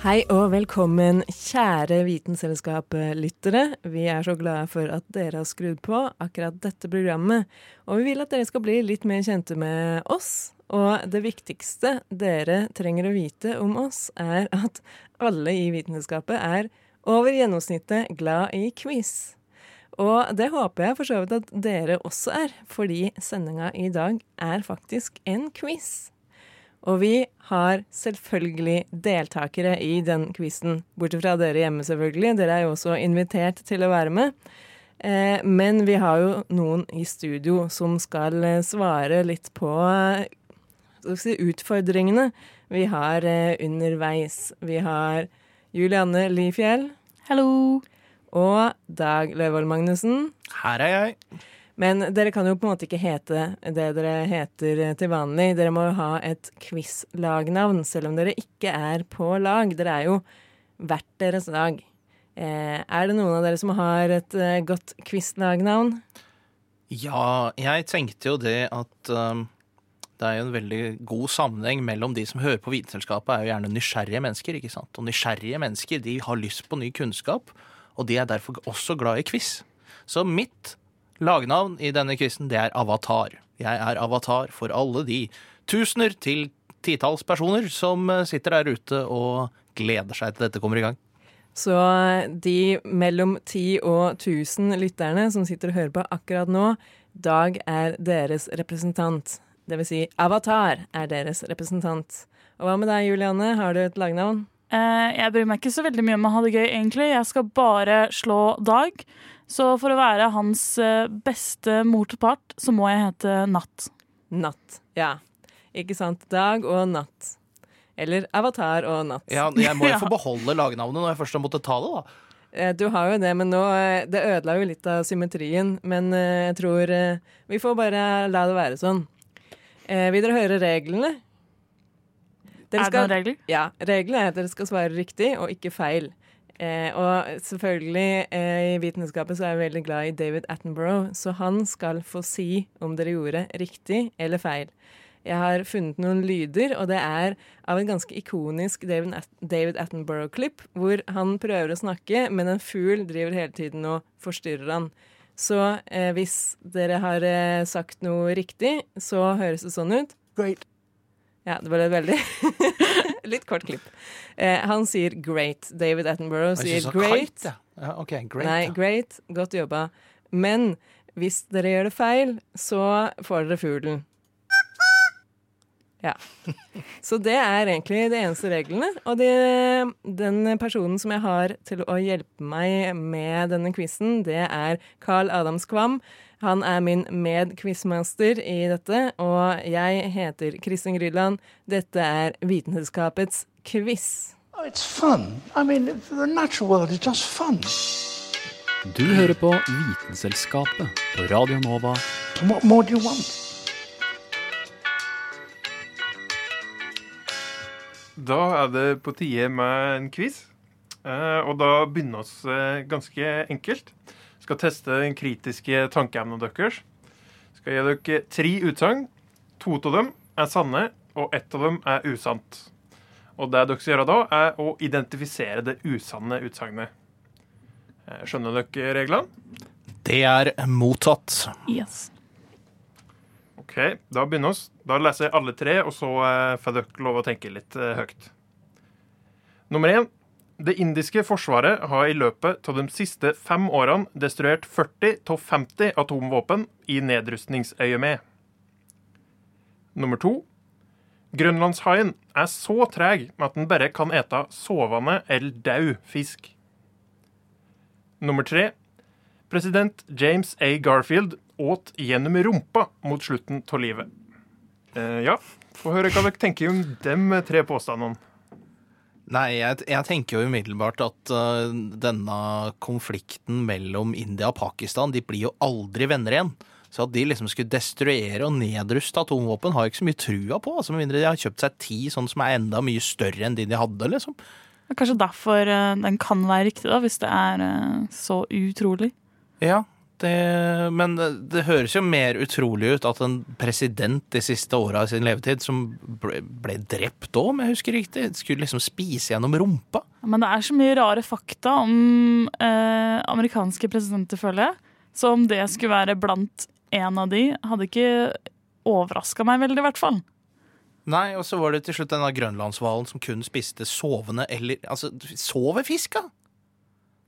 Hei og velkommen, kjære Vitenselskap-lyttere. Vi er så glade for at dere har skrudd på akkurat dette programmet. Og vi vil at dere skal bli litt mer kjente med oss. Og det viktigste dere trenger å vite om oss, er at alle i Vitenselskapet er over gjennomsnittet glad i quiz. Og det håper jeg for så vidt at dere også er, fordi sendinga i dag er faktisk en quiz. Og vi har selvfølgelig deltakere i den quizen. Bortsett fra dere hjemme, selvfølgelig. Dere er jo også invitert til å være med. Eh, men vi har jo noen i studio som skal eh, svare litt på eh, si, utfordringene vi har eh, underveis. Vi har Julianne Lifjell. Hallo. Og Dag Løvold Magnussen. Her er jeg. Men dere kan jo på en måte ikke hete det dere heter til vanlig. Dere må jo ha et quiz-lagnavn, selv om dere ikke er på lag. Dere er jo hvert deres lag. Eh, er det noen av dere som har et eh, godt quiz-lagnavn? Ja, jeg tenkte jo det at um, det er jo en veldig god sammenheng mellom de som hører på Vitenselskapet, er jo gjerne nysgjerrige mennesker, ikke sant. Og nysgjerrige mennesker de har lyst på ny kunnskap, og de er derfor også glad i quiz. Så mitt lagnavn i denne quizen, det er Avatar. Jeg er avatar for alle de tusener til titalls personer som eh, sitter der ute og gleder seg til dette kommer i gang. Så de mellom 10 og 1000 lytterne som sitter og hører på akkurat nå, Dag er deres representant. Det vil si, Avatar er deres representant. Og hva med deg, Julianne? Har du et lagnavn? Eh, jeg bryr meg ikke så veldig mye om å ha det gøy, egentlig. Jeg skal bare slå Dag. Så for å være hans eh, beste motpart, så må jeg hete Natt. Natt. Ja. Ikke sant? Dag og natt. Eller Avatar og natt. Ja, jeg må jo få beholde lagnavnet når jeg først har måttet ta det, da. Eh, Du har jo det, men nå eh, Det ødela jo litt av symmetrien. Men jeg tror vi får bare la det være sånn. Eh, vil dere høre reglene? Dere Er det noen regler? Ja. Reglene er at dere skal svare riktig og ikke feil. Eh, og selvfølgelig, eh, i vitenskapet så er jeg veldig glad i David Attenborough, så han skal få si om dere gjorde riktig eller feil. Jeg har funnet noen lyder, og det er av en ganske ikonisk David, At David Attenborough-klipp, hvor han prøver å snakke, men en fugl driver hele tiden og forstyrrer han. Så eh, hvis dere har eh, sagt noe riktig, så høres det sånn ut. Great. Ja, det var det veldig Litt kort klipp. Eh, han sier 'great'. David Attenborough sier 'great'. kite, ja. Ja, ok, great. Nei, ja. great. Godt jobba. Men hvis dere gjør det feil, så får dere fuglen. Ja. Så det er egentlig de eneste reglene. Og det, den personen som jeg har til å hjelpe meg med denne quizen, det er Carl Adams Kvam. Han er min med-quizmaster i dette, og jeg heter Kristin Grydland. Dette er Vitenskapets quiz. Oh, it's fun. I mean, the natural world is just. Du hører på Vitenselskapet på Radio Nova. What more do you want? Da er det på tide med en quiz. Eh, og da begynner vi eh, ganske enkelt. Skal teste den kritiske tankeevnen deres. Skal gi dere tre utsagn. To av dem er sanne, og ett av dem er usant. Og det dere skal gjøre da, er å identifisere det usanne utsagnet. Eh, Skjønner dere reglene? Det er mottatt. Yes. OK, da begynner vi. Da leser jeg alle tre, og så eh, får dere lov å tenke litt eh, høyt. Nummer én. Det indiske forsvaret har i løpet av de siste fem årene destruert 40 av 50 atomvåpen i nedrustningsøyemed. Nummer to. Grønlandshaien er så treg at den bare kan ete sovende eller død fisk. Nummer tre. President James A. Garfield åt gjennom rumpa mot slutten av livet. Eh, ja, få høre hva dere tenker om de tre påstandene. Nei, jeg, jeg tenker jo umiddelbart at uh, denne konflikten mellom India og Pakistan, de blir jo aldri venner igjen. Så at de liksom skulle destruere og nedruste atomvåpen, har jeg ikke så mye trua på. Altså, Med mindre de har kjøpt seg ti sånn som er enda mye større enn de de hadde, liksom. Kanskje derfor uh, den kan være riktig, da, hvis det er uh, så utrolig. Ja, det, men det, høres jo mer utrolig ut at en president de siste åra av sin levetid, som ble, ble drept òg, om jeg husker riktig, skulle liksom spise gjennom rumpa. Men det er så mye rare fakta om eh, amerikanske presidenter, føler jeg. Så om det skulle være blant en av de, hadde ikke overraska meg veldig, i hvert fall. Nei, og så var det til slutt denne grønlandshvalen som kun spiste sovende eller Altså, sover fiska?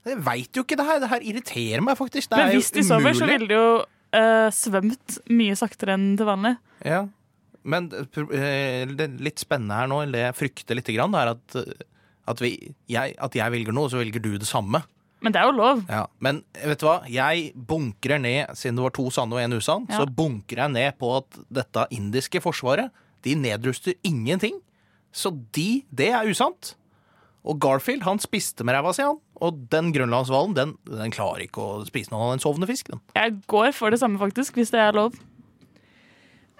Jeg veit jo ikke det her. Det her irriterer meg faktisk. Det Men hvis de sover, så ville de jo uh, svømt mye saktere enn til vanlig. Ja. Men eh, det litt spennende her nå, eller det jeg frykter litt, grann, er at, eh, at, vi, jeg, at jeg velger noe, så velger du det samme. Men det er jo lov. Ja. Men vet du hva? Jeg bunkrer ned, siden det var to sanne og én usann, Ja. så bunkrer jeg ned på at dette indiske forsvaret, de nedruster ingenting. Så de, det er usant. Og Garfield han spiste med ræva si, han. Og den grønlandshvalen den, den klarer ikke å spise noen av en sovende fisk. Den. Jeg går for det samme, faktisk, hvis det er lov.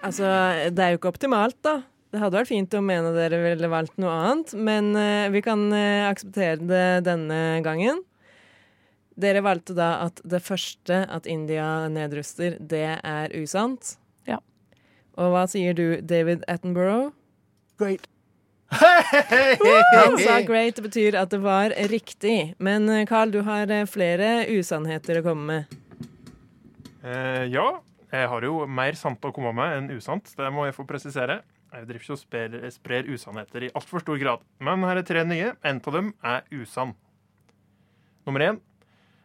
Altså, det er jo ikke optimalt, da. Det hadde vært fint om en av dere ville valgt noe annet, men uh, vi kan uh, akseptere det denne gangen. Dere valgte da at det første at India nedruster, det er usant. Ja. Og hva sier du, David Attenborough? Great. Han sa great, betyr at det var riktig. Men eh, Carl, du har eh, flere usannheter å komme med. Eh, ja, jeg har jo mer sant å komme med enn usant. Det må jeg få presisere. Jeg driver ikke og sprer, sprer usannheter i altfor stor grad. Men her er tre nye. En av dem er usann. Nummer én.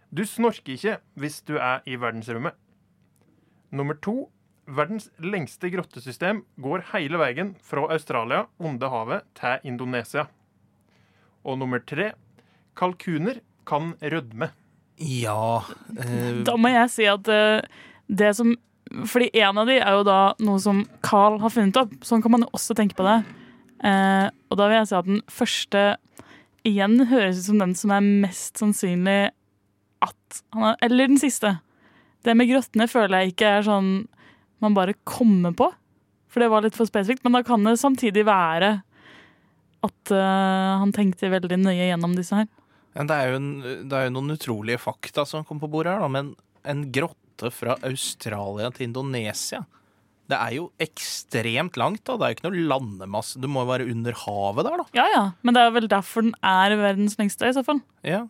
Du snorker ikke hvis du er i verdensrommet. Nummer to. Verdens lengste grottesystem går hele veien fra Australia, Ondehavet, til Indonesia. Og nummer tre. Kalkuner kan rødme. Ja eh, Da må jeg si at eh, det som Fordi en av de er jo da noe som Carl har funnet opp. Sånn kan man jo også tenke på det. Uh, og da vil jeg si at den første igjen høres ut som den som er mest sannsynlig at han har Eller den siste. Det med grottene føler jeg ikke er sånn man bare kommer på. For det var litt for spesifikt. Men da kan det samtidig være at uh, han tenkte veldig nøye gjennom disse her. Ja, det, er jo en, det er jo noen utrolige fakta som kom på bordet her, da. Men en grotte fra Australia til Indonesia Det er jo ekstremt langt, da. Det er jo ikke noe landemasse. Du må jo være under havet der, da. Ja, ja. Men det er vel derfor den er verdens lengste, i så fall. Ja.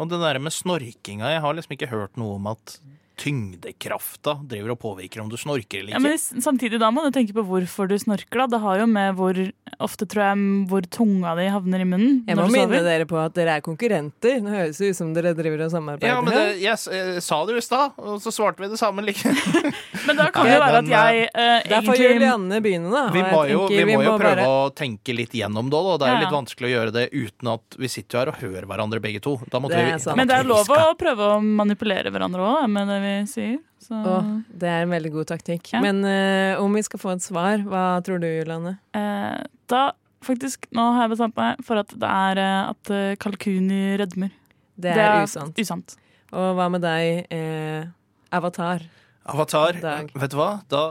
Og det der med snorkinga Jeg har liksom ikke hørt noe om at tyngdekrafta driver og påvirker om du snorker eller ikke. Ja, men samtidig da må du tenke på hvorfor du snorker. da. Det har jo med hvor ofte tror jeg hvor tunga di havner i munnen Jeg må når du minne sover. dere på at dere er konkurrenter. Det høres ut som dere driver og samarbeider. Ja, men det, jeg, jeg sa det jo i stad, og så svarte vi det sammen like. Men da kan det jo være at men, jeg eh, Der får egentlig Julianne begynne, da. Vi må jo, tenker vi må jo prøve bare- å tenke litt gjennom det, og det er jo litt vanskelig å gjøre det uten at vi sitter jo her og hører hverandre begge to. Da måtte Det vi, er sant. Men det er lov å prøve å manipulere hverandre òg, med det vi sier. Så Oh, det er en veldig god taktikk. Ja. Men uh, om vi skal få et svar, hva tror du, Julianne? eh, da faktisk Nå har jeg bestemt meg for at det er eh, at Kalkuni kalkun rødmer. Det er, usant. usant. Og hva med deg, eh, Avatar? Avatar, Dag. vet du hva? Da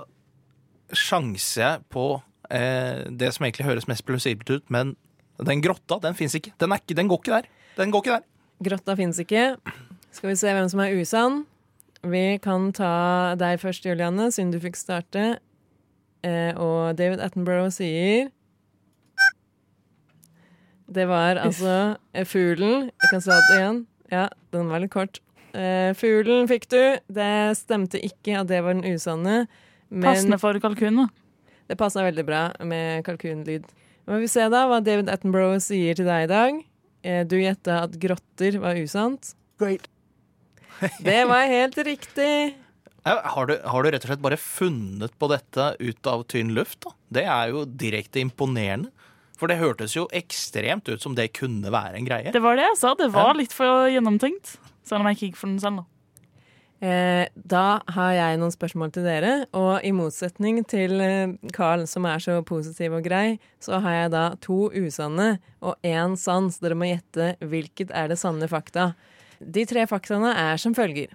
sjanser jeg på eh, det som egentlig høres mest plausibelt ut, men den grotta, den fins ikke. Den, er ikke. den går ikke der. Den går ikke der. Grotta fins ikke. Skal vi se hvem som er usann? Vi kan ta deg først, Julianne, siden du fikk starte. Eh, og David Attenborough sier Det var altså eh, fuglen. Jeg kan det igjen. Ja, den var litt kort. Eh, fuglen fikk du. Det stemte ikke at det var den usanne. Men Passende for kalkun, da. det passa veldig bra med kalkunlyd. Må vi se da hva David Attenborough sier til deg i dag. Eh, Du gjetta at grotter var usant. Great. Det var helt riktig. Har du, har du rett og slett bare funnet på dette ut av tynn luft? da? Det er jo direkte imponerende. For det hørtes jo ekstremt ut som det kunne være en greie. Det var det jeg sa. Det var litt for gjennomtenkt. Selv om jeg ikke gikk for den selv, da. Eh, da har jeg noen spørsmål til dere, og i motsetning til eh, Carl, som er så positiv og grei, så har jeg da to usanne og én sann, så dere må gjette hvilket er det sanne fakta. De tre faktaene er som følger.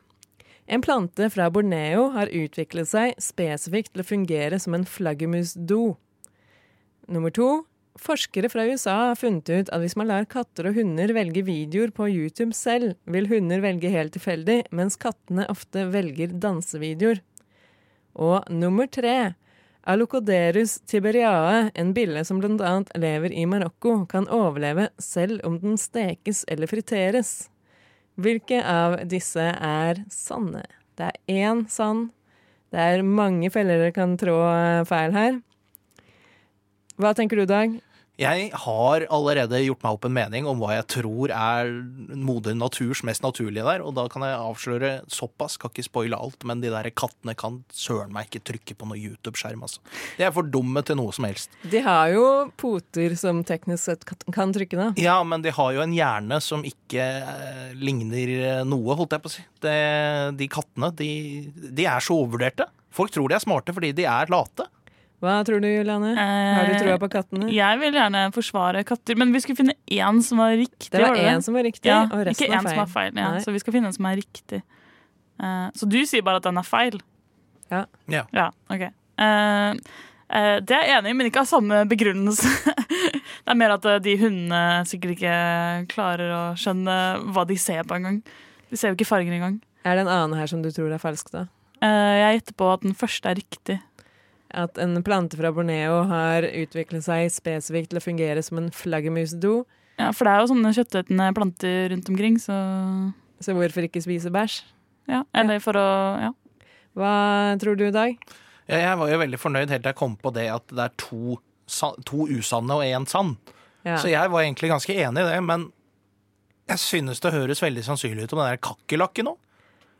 En plante fra Borneo har utviklet seg spesifikt til å fungere som en flaggermusdo. Nummer to. Forskere fra USA har funnet ut at hvis man lar katter og hunder velge videoer på YouTube selv, vil hunder velge helt tilfeldig, mens kattene ofte velger dansevideoer. Og nummer tre. Alocoderus tiberiae, en bille som annet lever i Marokko, kan overleve selv om den stekes eller friteres. Hvilke av disse er sanne? Det er én sann. Det er mange feller dere kan trå eh, feil her. Hva tenker du, Dag? Jeg har allerede gjort meg opp en mening om hva jeg tror er moder naturs mest naturlige der, og da kan jeg avsløre såpass, skal ikke spoile alt, men de der kattene kan søren meg ikke trykke på noe YouTube-skjerm, altså. De er for dumme til noe som helst. De har jo poter som teknisk sett kan- trykke, da. Ja, men de har jo en hjerne som ikke eh, ligner eh, noe, holdt jeg på å si. de, de kattene, de, de er så overvurderte. Folk tror de er smarte fordi de er late. Hva tror du, Juliane? Har du troa på kattene? Eh, Jeg vil gjerne forsvare katter, men vi skulle finne én som var riktig. Det var en én som var riktig, ja, og resten ikke var én som var feil. Ja, så vi skal finne en som er riktig. Uh, så du sier bare at den er feil? Ja. Ja. Ja, ok. uh, uh, det er jeg enig i, men ikke av samme begrunnelse. det er mer at eh, de hundene sikkert ikke klarer å skjønne hva de ser på engang. De ser jo ikke farger engang. Er det en annen her som du tror er falsk, da? Eh, jeg gjetter på at den første er riktig. At en plante fra Borneo har utviklet seg spesifikt til å fungere som en flaggermusdo. Ja, For det er jo sånne kjøttetende planter rundt omkring, så Så hvorfor ikke spise bæsj? ja. Eller for å Ja. Hva tror du, Dag? Ja, jeg var jo veldig fornøyd helt til jeg kom på det at det er to, to usanne og én sann. Ja. Så jeg var egentlig ganske enig i det, men jeg synes det høres veldig sannsynlig ut om den der kakerlakken òg.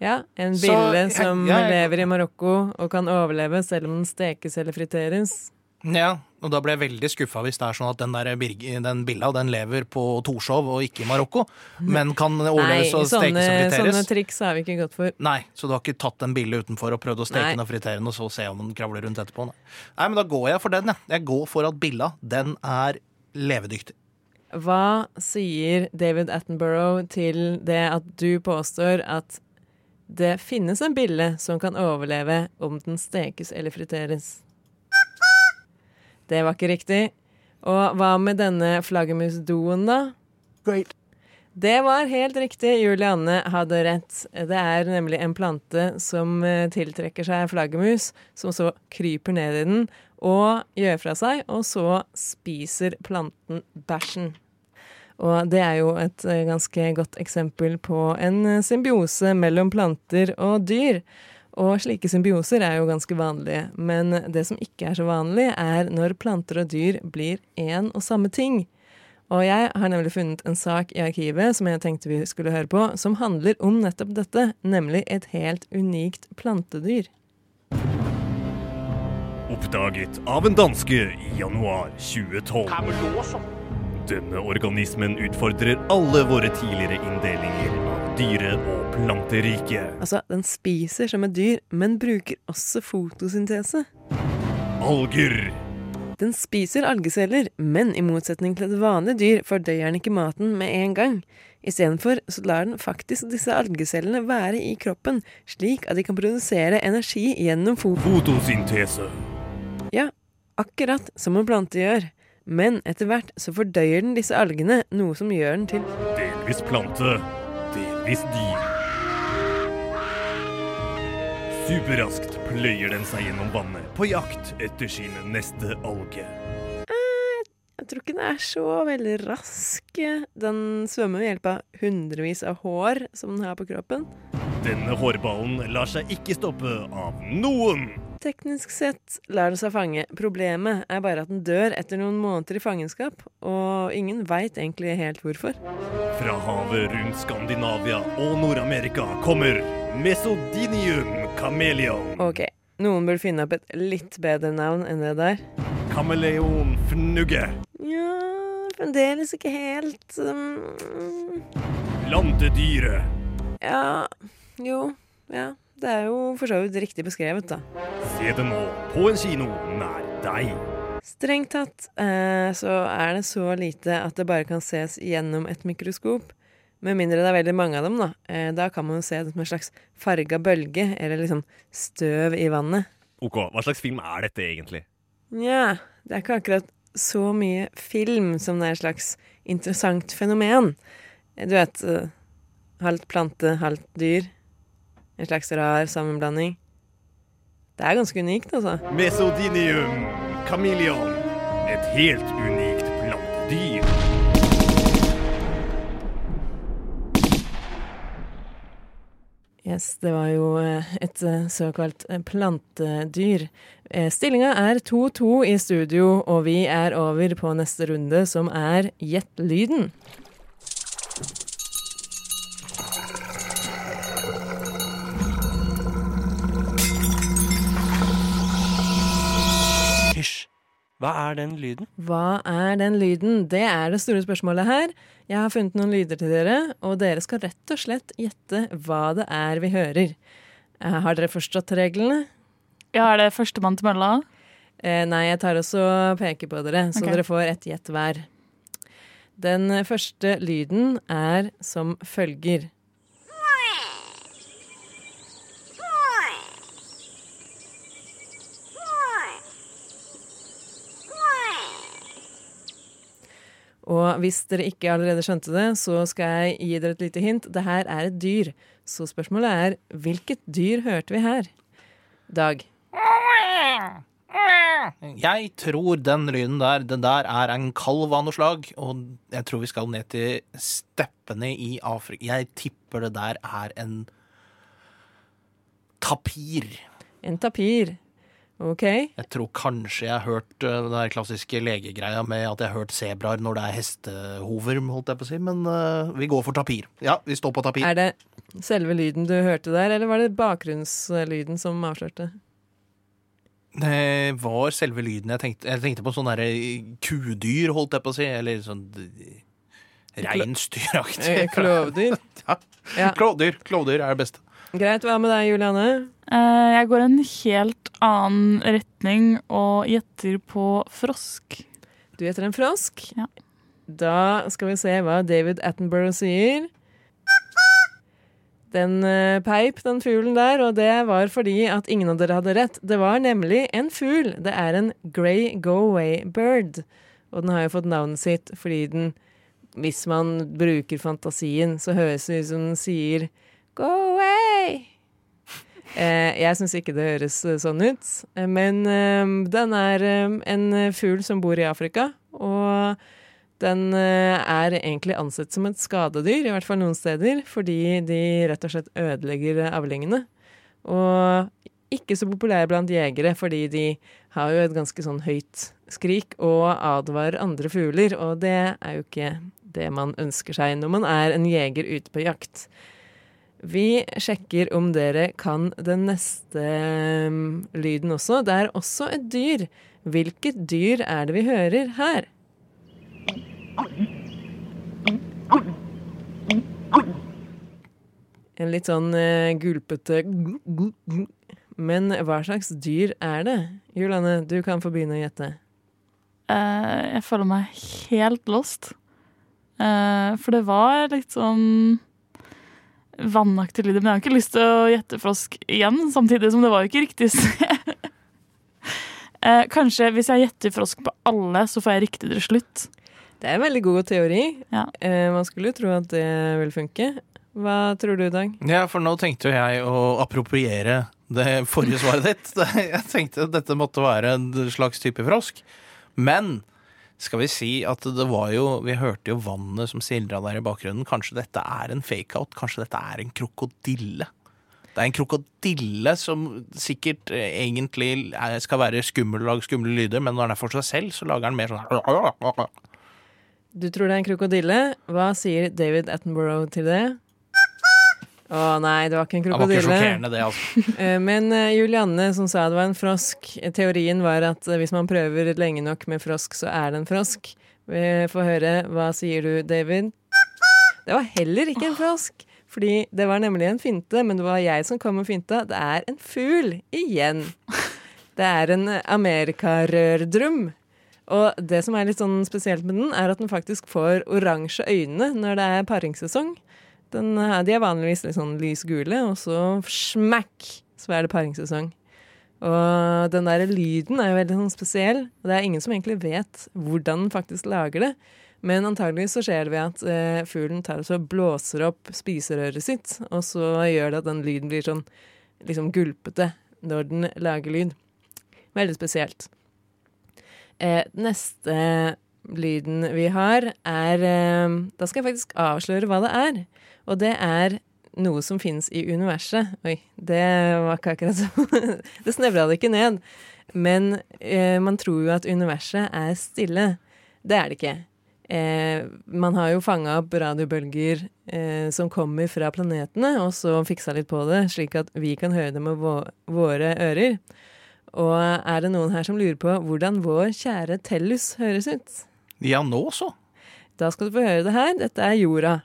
Ja, En Så, bille jeg- som ja. lever i Marokko og kan overleve selv om den stekes eller friteres. Ja, og da ble jeg veldig skuffa hvis det er sånn at den, der den billa den lever på Torshov og ikke i Marokko, men kan overleves og stekes og sånne triks har vi ikke gått for. Nei, så du har ikke tatt en bille utenfor og prøvd å steke Nei. den og fritere den, og så se om den kravler rundt etterpå? Nei. nei, men da går jeg for den, jeg. Jeg går for at billa, den er levedyktig. Hva sier David Attenborough til det at du påstår at det finnes en bille som kan overleve om den stekes eller friteres? Det var ikke riktig. Og hva med denne flaggermusdoen, da? Great. Det var helt riktig. Julianne hadde rett. Det er nemlig en plante som eh, tiltrekker seg flaggermus, som så kryper ned i den og gjør fra seg, og så spiser planten bæsjen. Og det er jo et eh, ganske godt eksempel på en eh, symbiose mellom planter og dyr. Og slike symbioser er jo ganske vanlige, men det som ikke er så vanlig, er når planter og dyr blir én og samme ting. Og jeg har nemlig funnet en sak i arkivet som jeg tenkte vi skulle høre på, som handler om nettopp dette, nemlig et helt unikt plantedyr. Oppdaget av en danske i januar 2012. Denne organismen utfordrer alle våre tidligere inndelinger av dyre- og planteriket. Altså, den spiser som et dyr, men bruker også fotosyntese. Alger. Den spiser algeceller, men i motsetning til et vanlig dyr fordøyer den ikke maten med en gang. Istedenfor så lar den faktisk disse algecellene være i kroppen, slik at de kan produsere energi gjennom fot Fotosyntese. Ja, akkurat som en plante gjør. Men etter hvert så fordøyer den disse algene, noe som gjør den til Delvis plante, delvis dyr. Superraskt pløyer den seg gjennom vannet på jakt etter sin neste alge. Jeg tror ikke den er så veldig rask. Den svømmer ved hjelp av hundrevis av hår som den har på kroppen. Denne hårballen lar seg ikke stoppe av noen. Teknisk sett lar seg fange. Problemet er bare at den dør etter noen måneder i fangenskap, og ingen veit egentlig helt hvorfor. Fra havet rundt Skandinavia og Nord-Amerika kommer Mesodinium chameleon. Ok, noen burde finne opp et litt bedre navn enn det der. Kameleon fnugge. Ja, fremdeles ikke helt um, Plantedyret. Ja, jo, ja, det er jo for så vidt riktig beskrevet, da. Se det nå på en kino nær deg. Strengt tatt eh, så er det så lite at det bare kan ses gjennom et mikroskop. Med mindre det er veldig mange av dem, da. Eh, da kan man jo se det som en slags farga bølge, eller liksom støv i vannet. Ok, hva slags film er dette egentlig? Nja, det er ikke akkurat så mye film som det er et slags interessant fenomen. Du vet eh, halvt plante, halvt dyr. En slags rar sammenblanding. Det er ganske unikt, altså. Mesodinium chameleon. Et helt unikt plantedyr. Yes, det var jo eh, et eh, såkalt eh, plantedyr. Stillinga er 2-2 i studio, og vi er over på neste runde, som er Gjett lyden. Hva er den lyden? Hva er den lyden? Det er det store spørsmålet her. Jeg har funnet noen lyder til dere, og dere skal rett og slett gjette hva det er vi hører. Eh, Har dere forstått reglene? Ja, er det førstemann til mølla? Eh, nei, jeg tar også og peker på dere, så okay. dere får ett gjett hver. Den første lyden er som følger. Og hvis dere ikke allerede skjønte det, så skal jeg gi dere et lite hint. Det her er et dyr. Så spørsmålet er hvilket dyr hørte vi her? Dag. Jeg tror den lyden der, det der er en kalv av noe slag, og jeg tror vi skal ned til steppene i Afrika. Jeg tipper det der er en tapir. En tapir. OK. Jeg tror kanskje jeg har hørt uh, den der klassiske legegreia med at jeg har hørt sebraer når det er hestehover, holdt jeg på å si, men uh, vi går for tapir. Ja, vi står på tapir. Er det selve lyden du hørte der, eller var det bakgrunnslyden som avslørte? Det var selve lyden jeg tenkte Jeg tenkte på sånn derre kudyr, holdt jeg på å si, eller sånn reinsdyraktig. Eh, Klovdyr? Ja. Ja. Klovdyr. Klovdyr er det beste. Greit. Hva med deg, Juliane? Eh, jeg går en helt annen retning og gjetter på frosk. Du gjetter en frosk. Ja. Da skal vi se hva David Attenborough sier. Den eh, peip, den fuglen der, og det var fordi at ingen av dere hadde rett. Det var nemlig en fugl. Det er en grey go-away bird. Og den har jo fått navnet sitt fordi den, hvis man bruker fantasien, så høres det ut som den sier go away. Eh, jeg syns ikke det høres eh, sånn ut, eh, men den er en fugl som bor i Afrika, og den er egentlig ansett som et skadedyr, i hvert fall noen steder, fordi de rett og slett ødelegger avlingene. Og ikke så populær blant jegere, fordi de har jo et ganske sånn høyt skrik og advarer andre fugler, og det er jo ikke det man ønsker seg når man er en jeger ute på jakt. Vi sjekker om dere kan den neste um, lyden også. Det er også et dyr. Hvilket dyr er det vi hører her? En litt sånn uh, gulpete Men hva slags dyr er det? Julanne, du kan få begynne å gjette. Uh, jeg føler meg helt lost. Uh, for det var litt sånn vannaktige lyder. Men jeg har ikke lyst til å gjette frosk igjen, samtidig som det var jo ikke riktig sted. Eh, kanskje hvis jeg gjetter frosk på alle, så får jeg riktig til slutt. Det er en veldig god teori. Ja. Eh, man skulle jo tro at det vil funke. Hva tror du, Dag? Ja, for nå tenkte jo jeg å appropriere det forrige svaret ditt. Jeg tenkte at dette måtte være en slags type frosk. Men skal vi si at det var jo Vi hørte jo vannet som sildra der i bakgrunnen. Kanskje dette er en fake-out? Kanskje dette er en krokodille? Det er en krokodille som sikkert eh, egentlig er, skal være skummel og lage skumle lyder, men når den er for seg selv, så lager den mer sånn Du tror det er en krokodille. Hva sier David Attenborough til det? Å nei, det var ikke en krokodille. Det var ikke sjokkerende, det, altså. Eh, Men eh, Julianne som sa det var en frosk. Teorien var at eh, hvis man prøver lenge nok med frosk, så er det en frosk. Vi får høre. Hva sier du, David? Det var heller ikke en frosk. Fordi det var nemlig en finte, men det var jeg som kom med finta. Det er en fugl igjen. Det er en amerikarørdrum. Og det som er litt sånn spesielt med den, er at den faktisk får oransje øyne når det er paringssesong. Den, de er vanligvis litt sånn lysgule, og så smekk, så er det paringssesong. Og den der lyden er jo veldig sånn spesiell, og det er ingen som egentlig vet hvordan den faktisk lager det. Men antagelig så skjer det ved at eh, fuglen tar og så blåser opp spiserøret sitt, og så gjør det at den lyden blir sånn liksom gulpete når den lager lyd. Veldig spesielt. Eh, neste lyden vi har, er eh, Da skal jeg faktisk avsløre hva det er. Og det er noe som finnes i universet. Oi, det var ikke akkurat så Det snevra det ikke ned. Men eh, man tror jo at universet er stille. Det er det ikke. Eh, man har jo fanga opp radiobølger eh, som kommer fra planetene, og så fiksa litt på det, slik at vi kan høre det med våre ører. Og er det noen her som lurer på hvordan vår kjære Tellus høres ut? Ja, nå så. Da skal du få høre det her. Dette er jorda.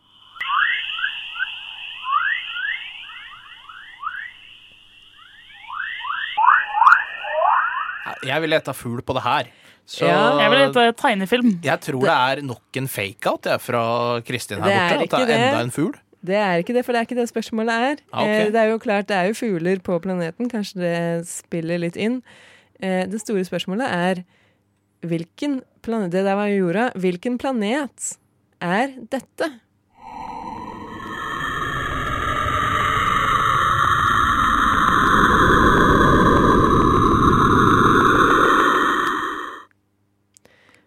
Jeg ville gjetta fugl på det her. Så. Jeg vil gjette tegnefilm. jeg tror det er nok en fake-out fra Kristin her er borte. At det er det. enda en fugl. Det er ikke det, for det er ikke det spørsmålet er. Ah, ok. eh, det er jo klart, det er jo fugler på planeten. Kanskje det spiller litt inn. Eh, det store spørsmålet er hvilken planet Det der var jo jorda. Hvilken planet er dette?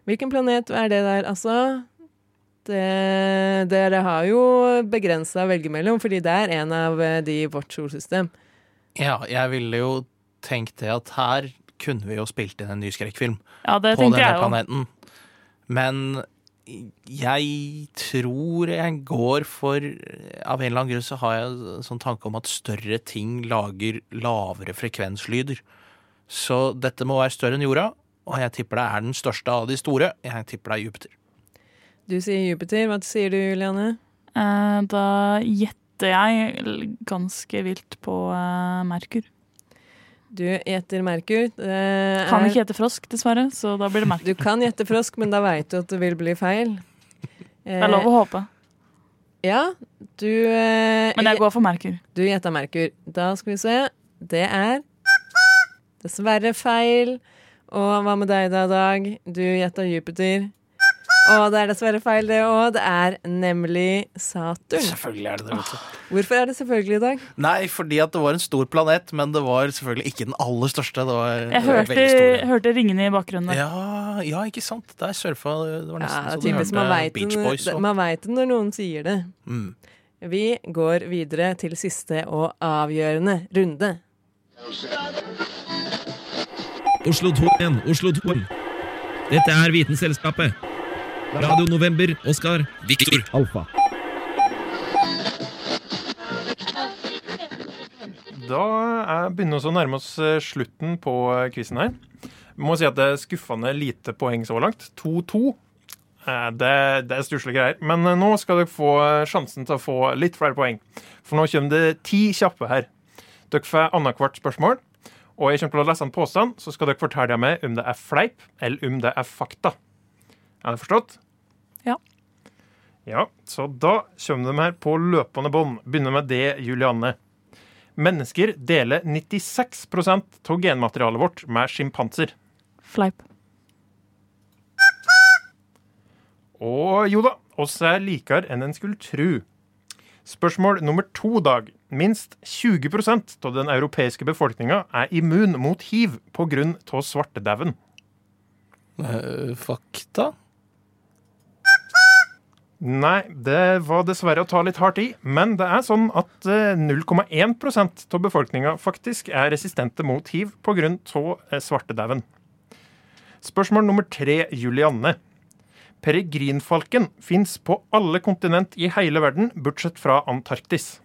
Hvilken planet er det der, altså? Det, dere har jo begrensa å velge mellom, fordi det er en av eh, de i vårt solsystem. Ja, jeg ville jo tenkt det at her kunne vi jo spilt inn en ny skrekkfilm Ja, det på denne jeg også. planeten. Men jeg tror jeg går for Av en eller annen grunn så har jeg en sånn tanke om at større ting lager lavere frekvenslyder. Så dette må være større enn jorda, og jeg tipper det er den største av de store. Jeg tipper det er Jupiter. Du sier Jupiter. Hva sier du, Juliane? Eh, Da gjetter jeg ganske vilt på eh, Merkur. Du gjetter Merkur. Det Kan er- ikke gjette frosk, dessverre, så da blir det Merkur. Du kan gjette frosk, men da veit du at det vil bli feil. Det er lov å håpe. Ja, du eh, Men jeg går for Merkur. Du gjetta Merkur. Da skal vi se. Det er dessverre feil. Og hva med deg da, Dag? Du gjetta Jupiter. Og det er dessverre feil, det òg. Det er nemlig Saturn. Selvfølgelig er det det, vet du. Hvorfor er det selvfølgelig i dag? Nei, fordi at det var en stor planet, men det var selvfølgelig ikke den aller største. Det var Jeg hørte, veldig stor. hørte ringene i bakgrunnen. Ja, ja, ikke sant. Der surfa Det var nesten det er så du typisk. Man hørte veit Beach Boys. og- man vet det når noen sier det. Mm. Vi går videre til siste og avgjørende runde. Oslo 2 igjen, Oslo 2 igjen. Dette er Vitenselskapet. Radio November, Oskar, Viktor, Alfa. Da er begynner vi å nærme oss eh, slutten på eh, quizen her. Vi må si at det er skuffende lite poeng så langt. 2-2. Eh, Det, det er stusslige greier. Men nå skal dere få sjansen til å få litt flere poeng. For nå kommer det ti kjappe her. Dere får annethvert spørsmål. Og jeg kommer til å lese en påstand, så skal dere fortelle meg om det er fleip eller om det er fakta. Er det forstått? Ja. Ja, så da kommer de her på løpende bånd. Begynner med det, Julianne. Mennesker deler 96% av genmaterialet vårt med sjimpanser. Fleip. Og jo da, oss er likere enn en skulle tru. Spørsmål nummer to, Dag. Minst 20% av den europeiske befolkninga er immun mot hiv pga. svartedauden. Eh, fakta? Nei, det var dessverre å ta litt hardt i. Men det er sånn at eh, 0,1% av befolkninga faktisk er resistente mot hiv pga. eh, svartedauden. Spørsmål nummer tre, Julianne. Peregrinfalken fins på alle kontinent i hele verden, bortsett fra Antarktis.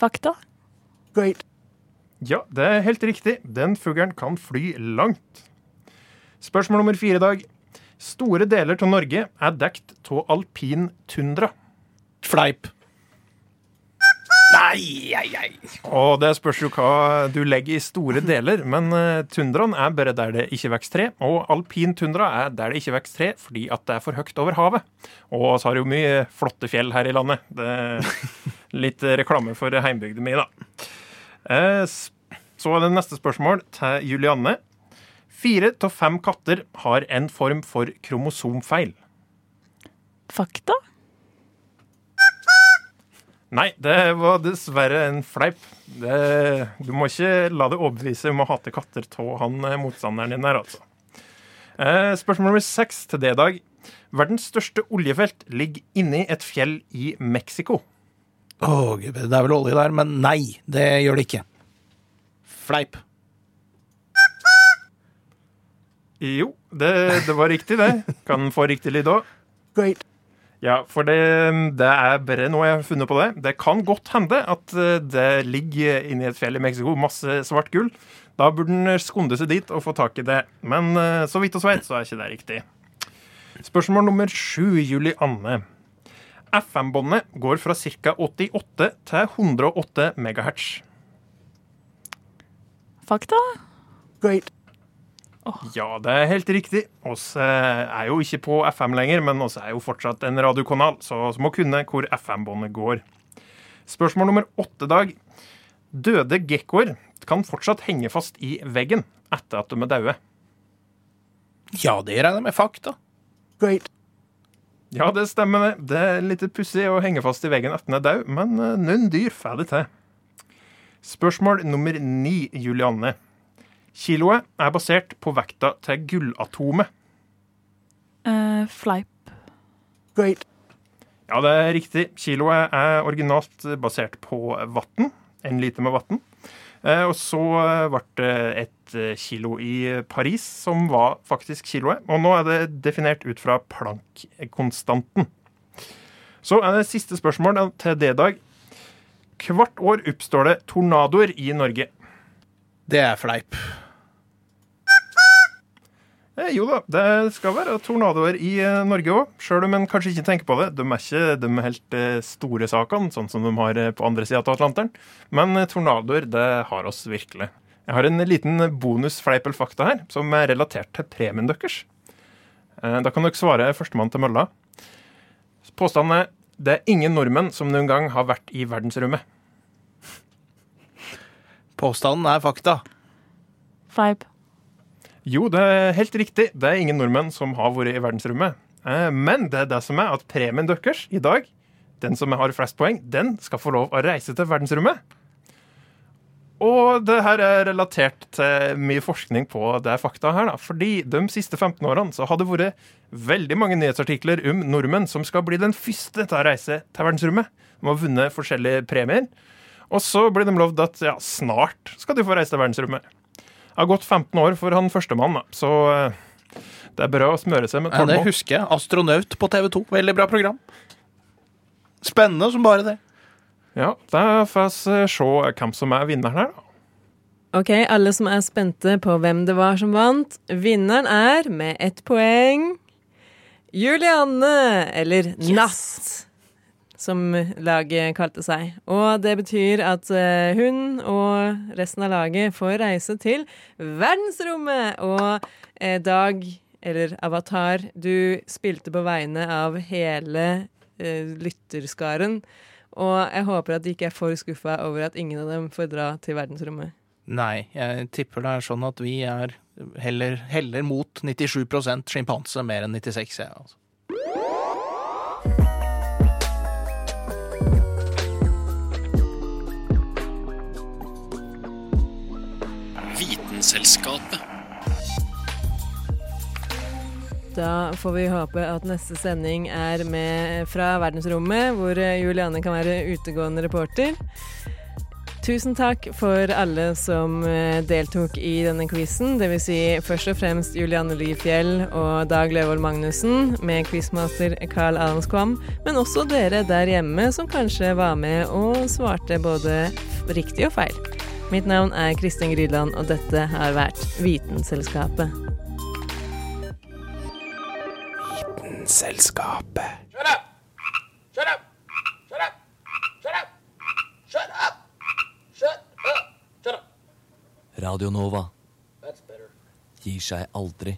Fakta. Ja, det er helt riktig. Den fuglen kan fly langt. Spørsmål nummer fire, i Dag. Store deler av Norge er dekt av alpin tundra. Fleip. Nei, ei, ei. Og det spørs jo hva du legger i store deler, men eh, tundraen er bare der det ikke vokser tre. Og alpin tundra er der det ikke vokser tre fordi at det er for høyt over havet. Og så har jo mye flotte fjell her i landet. Det er litt reklame for heimbygda mi, da. Eh, Så er det neste spørsmål til Julianne. Fire av fem katter har en form for kromosomfeil. Fakta? Nei, det var dessverre en fleip. Det, du må ikke la deg overbevise om å hate katter av han eh, motstanderen din der, altså. Eh, spørsmål nummer seks til det, Dag. Verdens største oljefelt ligger inni et fjell i Mexico. Å, gud, det er vel olje der, men nei, det gjør det ikke. Fleip. Jo, det, det var riktig, det. Kan få riktig lyd òg. Great. Ja, for det, det er bare noe jeg har funnet på det. Det kan godt hende at eh, det ligger inni et fjell i Mexico masse svart gull. Da burde en skunde seg dit og få tak i det. Men eh, så vidt oss vet, så er ikke det riktig. Spørsmål nummer sju, Julianne. FM-båndet går fra ca. 88 til 108 megahertz. Fakta? Great. Ja, det er helt riktig. Oss er jo ikke på FM lenger, men oss er jo fortsatt en radiokanal, så vi må kunne hvor FM-båndet går. Spørsmål nummer åtte, Dag. Døde gekkoer kan fortsatt henge fast i veggen etter at de er døde. Ja, det regner jeg med fakta. Great. Ja, det stemmer det. Det er litt pussig å henge fast i veggen etter den er død, men eh, noen dyr får det til. Spørsmål nummer ni, Julianne. Kiloet er basert på vekta til gullatomet. Eh, fleip. Great. Ja, det er riktig. Kiloet er originalt basert på vann. En liter med vann. Eh, Og så ble det et kilo i Paris, som var faktisk kiloet. Og nå er det definert ut fra Planck-konstanten. Så er det siste spørsmål til D-dag. Hvert år oppstår det tornadoer i Norge. Det er fleip. Eh, jo da, det skal være tornadoer i eh, Norge òg, sjøl om en kanskje ikke tenker på det. De er ikke de helt eh, store sakene, sånn som de har eh, på andre sida av Atlanteren. Men eh, tornadoer, det har oss virkelig. Jeg har en liten bonus fleip eller fakta her, som er relatert til premien deres. Eh, Da kan dere svare førstemann til mølla. Påstanden er det er ingen nordmenn som noen gang har vært i verdensrommet. Påstanden er fakta. Fleip. Jo, det er helt riktig. Det er ingen nordmenn som har vært i verdensrommet. Eh, Men det er det som er at premien deres i dag, den som har flest poeng, den skal få lov å reise til verdensrommet. Og det her er relatert til mye forskning på det fakta her, da. Fordi de siste 15 årene så har det vært veldig mange nyhetsartikler om nordmenn som skal bli den første til å reise til verdensrommet. De har vunnet forskjellige premier. Og så blir de lovd at ja, snart skal de få reise til verdensrommet. Har gått 15 år for han førstemann. Så eh, det er bra å smøre seg med tålmodighet. det husker jeg. Astronaut på TV 2. Veldig bra program. Spennende som bare det. Ja, da får vi se hvem som er vinneren her, da. Ok, alle som er spente på hvem det var som vant. Vinneren er, med ett poeng, Julianne, eller Natt, som laget kalte seg. Og det betyr at eh, hun og resten av laget får reise til verdensrommet. Og eh, Dag, eller Avatar, du spilte på vegne av hele eh, lytterskaren. Og jeg håper at de ikke er for skuffa over at ingen av dem får dra til verdensrommet. Nei, jeg tipper det er sånn at vi er heller, heller mot 97% sjimpanse mer enn 96. Jeg, altså. Vitenselskapet. Da får vi håpe at neste sending er med fra verdensrommet, hvor eh, Juliane kan være utegående reporter. Tusen takk for alle som eh, deltok i denne quizen. Dvs. Si først og fremst Julianne Lyfjell og Dag Løvold Magnussen med quizmaster Carl Adamskvam, men også dere der hjemme som kanskje var med og svarte både riktig og feil. Mitt navn er Kristin Grydland, og dette har vært Vitenselskapet. Vitenselskapet. Shut up! Shut up! Shut up! Shut up! Shut up! Shut up! Shut up! Radio Nova gir seg aldri.